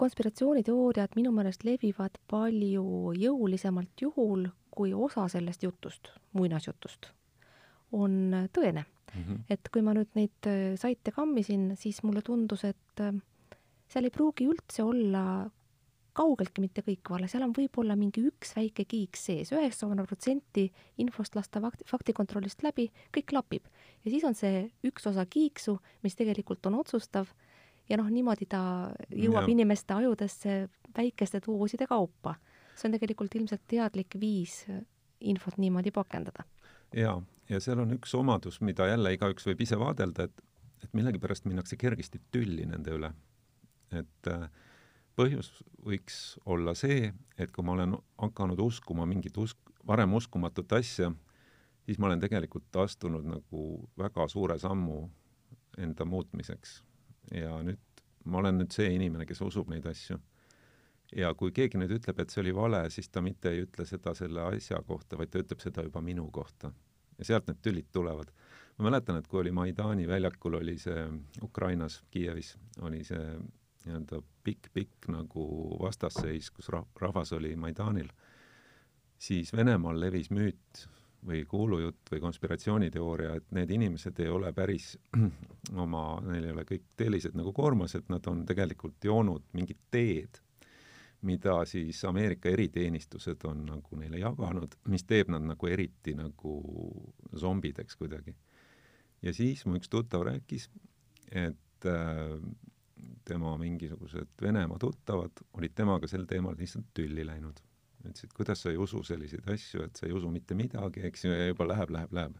konspiratsiooniteooriad minu meelest levivad palju jõulisemalt juhul, kui osa sellest jutust, muinasjutust, on tõene mm. -hmm. et kui ma nüüd neid saite kammisin, siis mulle tundus, et seal ei pruugi üldse olla kaugeltki mitte kõik vale, seal on võib-olla mingi üks väike kiiks sees, üheksakümmend protsenti infost lasta fakti, faktikontrollist läbi, kõik klapib. ja siis on see üks osa kiiksu, mis tegelikult on otsustav ja noh, niimoodi ta jõuab ja. inimeste ajudesse väikeste dooside kaupa. see on tegelikult ilmselt teadlik viis infot niimoodi pakendada. jaa, ja seal on üks omadus, mida jälle igaüks võib ise vaadelda, et, et millegipärast minnakse kergesti tülli nende üle. et äh, põhjus võiks olla see, et kui ma olen hakanud uskuma mingit usk, varem uskumatut asja, siis ma olen tegelikult astunud nagu väga suure sammu enda muutmiseks. ja nüüd ma olen nüüd see inimene, kes usub neid asju. ja kui keegi nüüd ütleb, et see oli vale, siis ta mitte ei ütle seda selle asja kohta, vaid ta ütleb seda juba minu kohta. ja sealt need tülid tulevad. ma mäletan, et kui oli Maidani väljakul, oli see Ukrainas, Kiievis, oli see nii-öelda pikk-pikk nagu vastasseis, kus rah-, rahvas oli Maidanil, siis Venemaal levis müüt või kuulujutt või konspiratsiooniteooria, et need inimesed ei ole päris oma, neil ei ole kõik tellised nagu koormas, et nad on tegelikult joonud mingit teed, mida siis Ameerika eriteenistused on nagu neile jaganud, mis teeb nad nagu eriti nagu zombideks kuidagi. ja siis mu üks tuttav rääkis, et äh, tema mingisugused Venemaa tuttavad olid temaga sel teemal lihtsalt tülli läinud. ütlesid, kuidas sa ei usu selliseid asju, et sa ei usu mitte midagi, eks ju, ja juba läheb, läheb, läheb.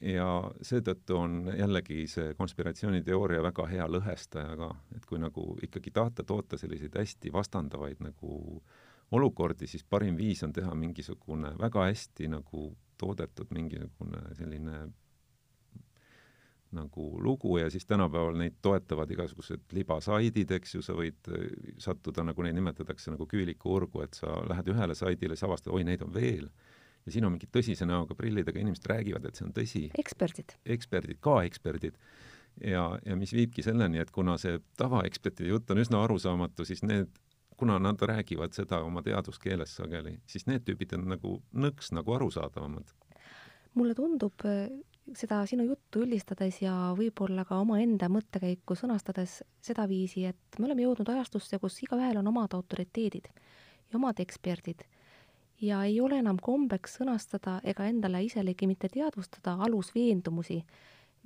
ja seetõttu on jällegi see konspiratsiooniteooria väga hea lõhestaja ka, et kui nagu ikkagi tahta toota selliseid hästi vastandavaid nagu olukordi, siis parim viis on teha mingisugune väga hästi nagu toodetud mingisugune selline nagu lugu ja siis tänapäeval neid toetavad igasugused libasaidid, eks ju, sa võid äh, sattuda, nagu neid nimetatakse, nagu küülikuurgu, et sa lähed ühele saidile, siis avastad, oi, neid on veel. ja siin on mingid tõsise näoga prillidega inimesed räägivad, et see on tõsi. eksperdid. eksperdid, ka eksperdid. ja, ja mis viibki selleni, et kuna see tavaekspertide jutt on üsna arusaamatu, siis need kuna nad räägivad seda oma teaduskeeles sageli, siis need tüübid on nagu nõks nagu arusaadavamad. mulle tundub seda sinu juttu üldistades ja võib-olla ka omaenda mõttekäiku sõnastades sedaviisi, et me oleme jõudnud ajastusse, kus igaühel on omad autoriteedid ja omad eksperdid ja ei ole enam kombeks sõnastada ega endale iselegi mitte teadvustada alusveendumusi,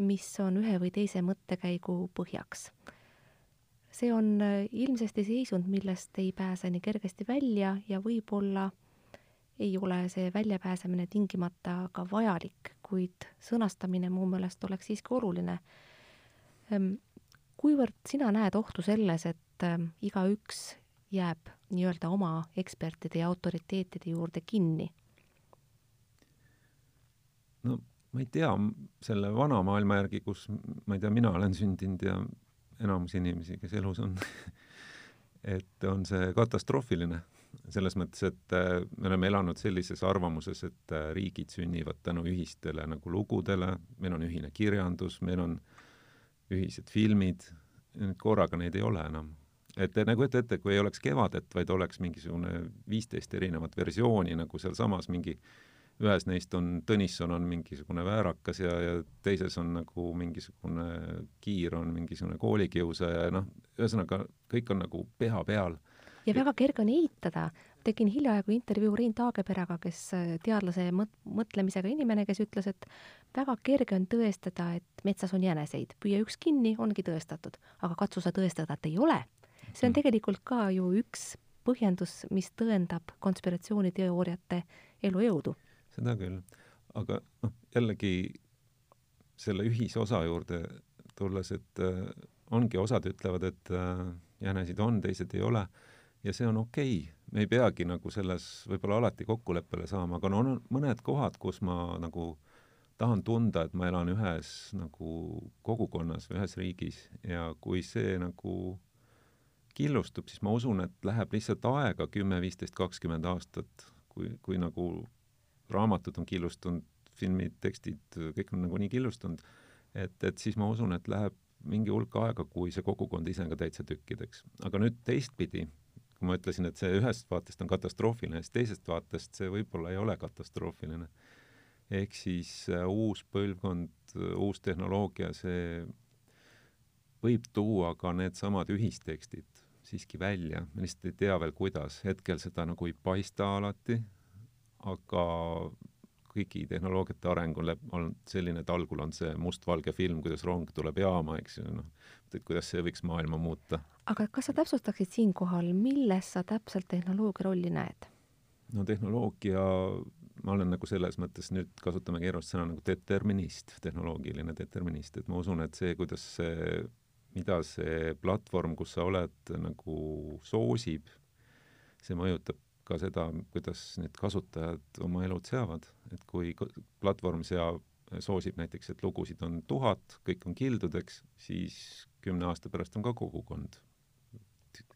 mis on ühe või teise mõttekäigu põhjaks. see on ilmsesti seisund, millest ei pääse nii kergesti välja ja võib-olla ei ole see väljapääsemine tingimata ka vajalik, kuid sõnastamine mu meelest oleks siiski oluline. Ehm, kuivõrd sina näed ohtu selles, et ehm, igaüks jääb nii-öelda oma ekspertide ja autoriteetide juurde kinni? no ma ei tea, selle vana maailma järgi, kus ma ei tea, mina olen sündinud ja enamus inimesi, kes elus on et on see katastroofiline selles mõttes, et äh, me oleme elanud sellises arvamuses, et äh, riigid sünnivad tänu ühistele nagu lugudele, meil on ühine kirjandus, meil on ühised filmid, nüüd korraga neid ei ole enam. et nagu ette ette, kui ei oleks Kevadet, vaid oleks mingisugune viisteist erinevat versiooni nagu sealsamas mingi ühes neist on, Tõnisson on mingisugune väärakas ja, ja teises on nagu mingisugune Kiir on mingisugune koolikiusaja ja noh, ühesõnaga kõik on nagu pea peal ja väga kerge on eitada. tegin hiljaaegu intervjuu Rein Taageperega, kes äh, teadlase mõt-, mõtlemisega inimene, kes ütles, et väga kerge on tõestada, et metsas on jäneseid, püüa üks kinni, ongi tõestatud, aga katsu sa tõestada, et ei ole. see on mhm. tegelikult ka ju üks põhjendus, mis tõendab konspiratsiooniteooriate elujõudu. seda küll, aga noh, jällegi selle ühisosa juurde tulles, et äh, ongi, osad ütlevad, et äh, jänesid on, teised ei ole ja see on okei okay., me ei peagi nagu selles võib-olla alati kokkuleppele saama, aga no on mõned kohad, kus ma nagu tahan tunda, et ma elan ühes nagu kogukonnas või ühes riigis ja kui see nagu killustub, siis ma usun, et läheb lihtsalt aega kümme, viisteist, kakskümmend aastat, kui, kui nagu raamatud on killustunud, filmid, tekstid, kõik on nagunii killustunud, et, et siis ma usun, et läheb mingi hulk aega, kui see kogukond ise ka täitsa tükkideks. aga nüüd teistpidi kui ma ütlesin, et see ühest vaatest on katastroofiline, siis teisest vaatest see võib-olla ei ole katastroofiline. ehk siis äh, uus põlvkond, äh, uus tehnoloogia, see võib tuua ka needsamad ühistekstid siiski välja, me lihtsalt ei tea veel, kuidas, hetkel seda nagu ei paista alati, aga kõigi tehnoloogiate areng on olnud selline, et algul on see mustvalge film, kuidas rong tuleb jaama, eks ju, noh, et kuidas see võiks maailma muuta. aga kas sa täpsustaksid siinkohal, milles sa täpselt tehnoloogia rolli näed? no tehnoloogia, ma olen nagu selles mõttes, nüüd kasutame keerulist sõna nagu determinist, tehnoloogiline determinist, et ma usun, et see, kuidas see, mida see platvorm, kus sa oled, nagu soosib, see mõjutab ka seda, kuidas need kasutajad oma elud seavad, et kui platvorm seab, soosib näiteks, et lugusid on tuhat, kõik on kildudeks, siis kümne aasta pärast on ka kogukond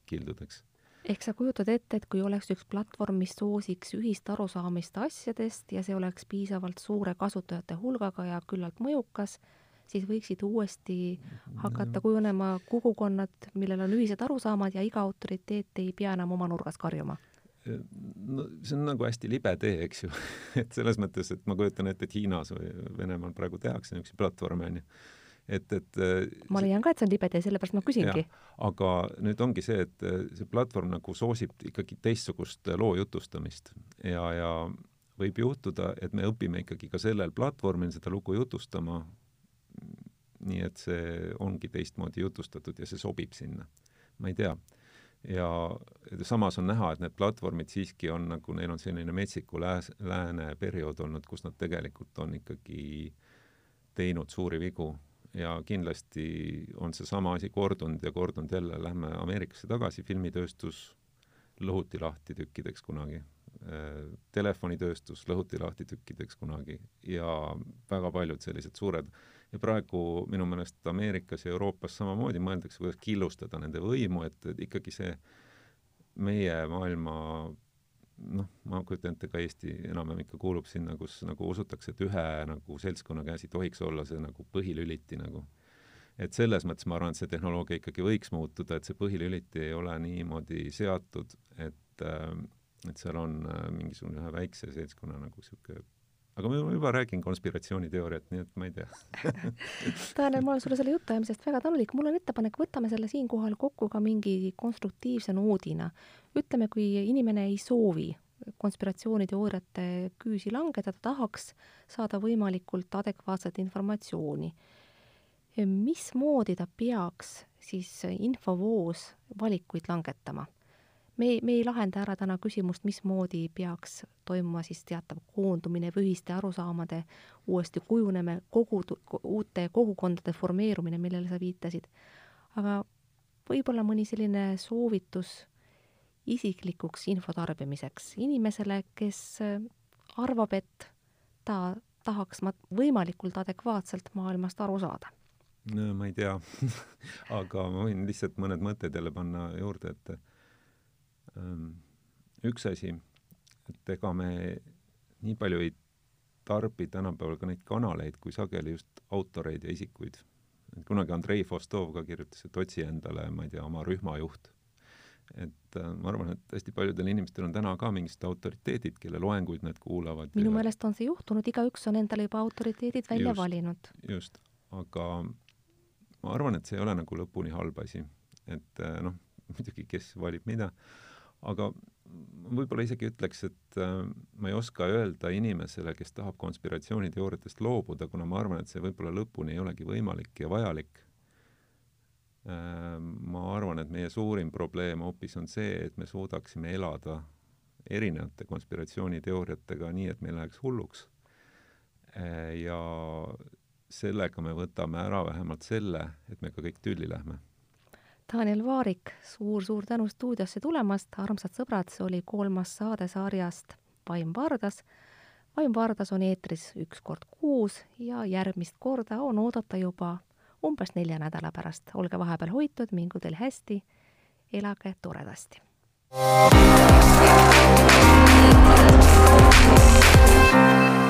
kildudeks. ehk sa kujutad ette, et kui oleks üks platvorm, mis soosiks ühist arusaamist asjadest ja see oleks piisavalt suure kasutajate hulgaga ja küllalt mõjukas, siis võiksid uuesti hakata kujunema kogukonnad, millel on ühised arusaamad ja iga autoriteet ei pea enam oma nurgas karjuma no see on nagu hästi libe tee, eks ju et selles mõttes, et ma kujutan ette, et Hiinas või Venemaal praegu tehakse niisuguseid platvorme, onju. et, et äh, ma leian ka, et see on libe tee, sellepärast ma küsingi. aga nüüd ongi see, et äh, see platvorm nagu soosib ikkagi teistsugust loo jutustamist ja, ja võib juhtuda, et me õpime ikkagi ka sellel platvormil seda lugu jutustama, nii et see ongi teistmoodi jutustatud ja see sobib sinna. ma ei tea ja samas on näha, et need platvormid siiski on nagu, neil on selline metsiku lääs, lääne periood olnud, kus nad tegelikult on ikkagi teinud suuri vigu. Ja kindlasti on seesama asi kordunud ja kordunud jälle, lähme Ameerikasse tagasi, filmitööstus lõhuti lahti tükkideks kunagi, telefonitööstus lõhuti lahti tükkideks kunagi ja väga paljud sellised suured ja praegu minu meelest Ameerikas ja Euroopas samamoodi mõeldakse, kuidas killustada nende võimu, et, et ikkagi see meie maailma noh, ma kujutan ette, ka Eesti enam-vähem ikka kuulub sinna, kus nagu usutakse, et ühe nagu seltskonna käes ei tohiks olla see nagu põhilüliti nagu. et selles mõttes ma arvan, et see tehnoloogia ikkagi võiks muutuda, et see põhilüliti ei ole niimoodi seatud, et äh, et seal on äh, mingisugune ühe väikse seltskonna nagu niisugune aga ma juba räägin konspiratsiooniteooriat, nii et ma ei tea Tanel, ma olen sulle selle jutuajamisest väga tänulik, mul on ettepanek, võtame selle siinkohal kokku ka mingi konstruktiivse noodina. ütleme, kui inimene ei soovi konspiratsiooniteooriate küüsi langeda, ta tahaks saada võimalikult adekvaatset informatsiooni. mismoodi ta peaks siis infovoos valikuid langetama? Me ei, me ei lahenda ära täna küsimust, mismoodi peaks toimuma siis teatav koondumine või ühiste arusaamade uuesti kujunemine, kogu, uute kogukondade formeerumine, millele sa viitasid. aga võib-olla mõni selline soovitus isiklikuks info tarbimiseks inimesele, kes arvab, et ta tahaks ma võimalikult adekvaatselt maailmast aru saada? no ma ei tea aga ma võin lihtsalt mõned mõtted jälle panna juurde, et üks asi, et ega me nii palju ei tarbi tänapäeval ka neid kanaleid, kui sageli just autoreid ja isikuid. kunagi Andrei Fostov ka kirjutas, et otsi endale, ma ei tea, oma rühmajuht. et äh, ma arvan, et hästi paljudel inimestel on täna ka mingisugused autoriteedid, kelle loenguid nad kuulavad. minu ja... meelest on see juhtunud, igaüks on endale juba autoriteedid välja just, valinud. just, aga ma arvan, et see ei ole nagu lõpuni halb asi. et äh, noh, muidugi, kes valib mida aga võib-olla isegi ütleks, et äh, ma ei oska öelda inimesele, kes tahab konspiratsiooniteooriatest loobuda, kuna ma arvan, et see võib-olla lõpuni ei olegi võimalik ja vajalik äh,. ma arvan, et meie suurim probleem hoopis on see, et me suudaksime elada erinevate konspiratsiooniteooriatega nii, et meil läheks hulluks äh,. ja sellega me võtame ära vähemalt selle, et me ka kõik tülli lähme Daniel Vaarik suur,, suur-suur tänu stuudiosse tulemast, armsad sõbrad, see oli kolmas saade sarjast Vaim Vardas. vaim Vardas on eetris üks kord kuus ja järgmist korda on oodata juba umbes nelja nädala pärast. olge vahepeal hoitud, mingu teil hästi, elage toredasti. thank you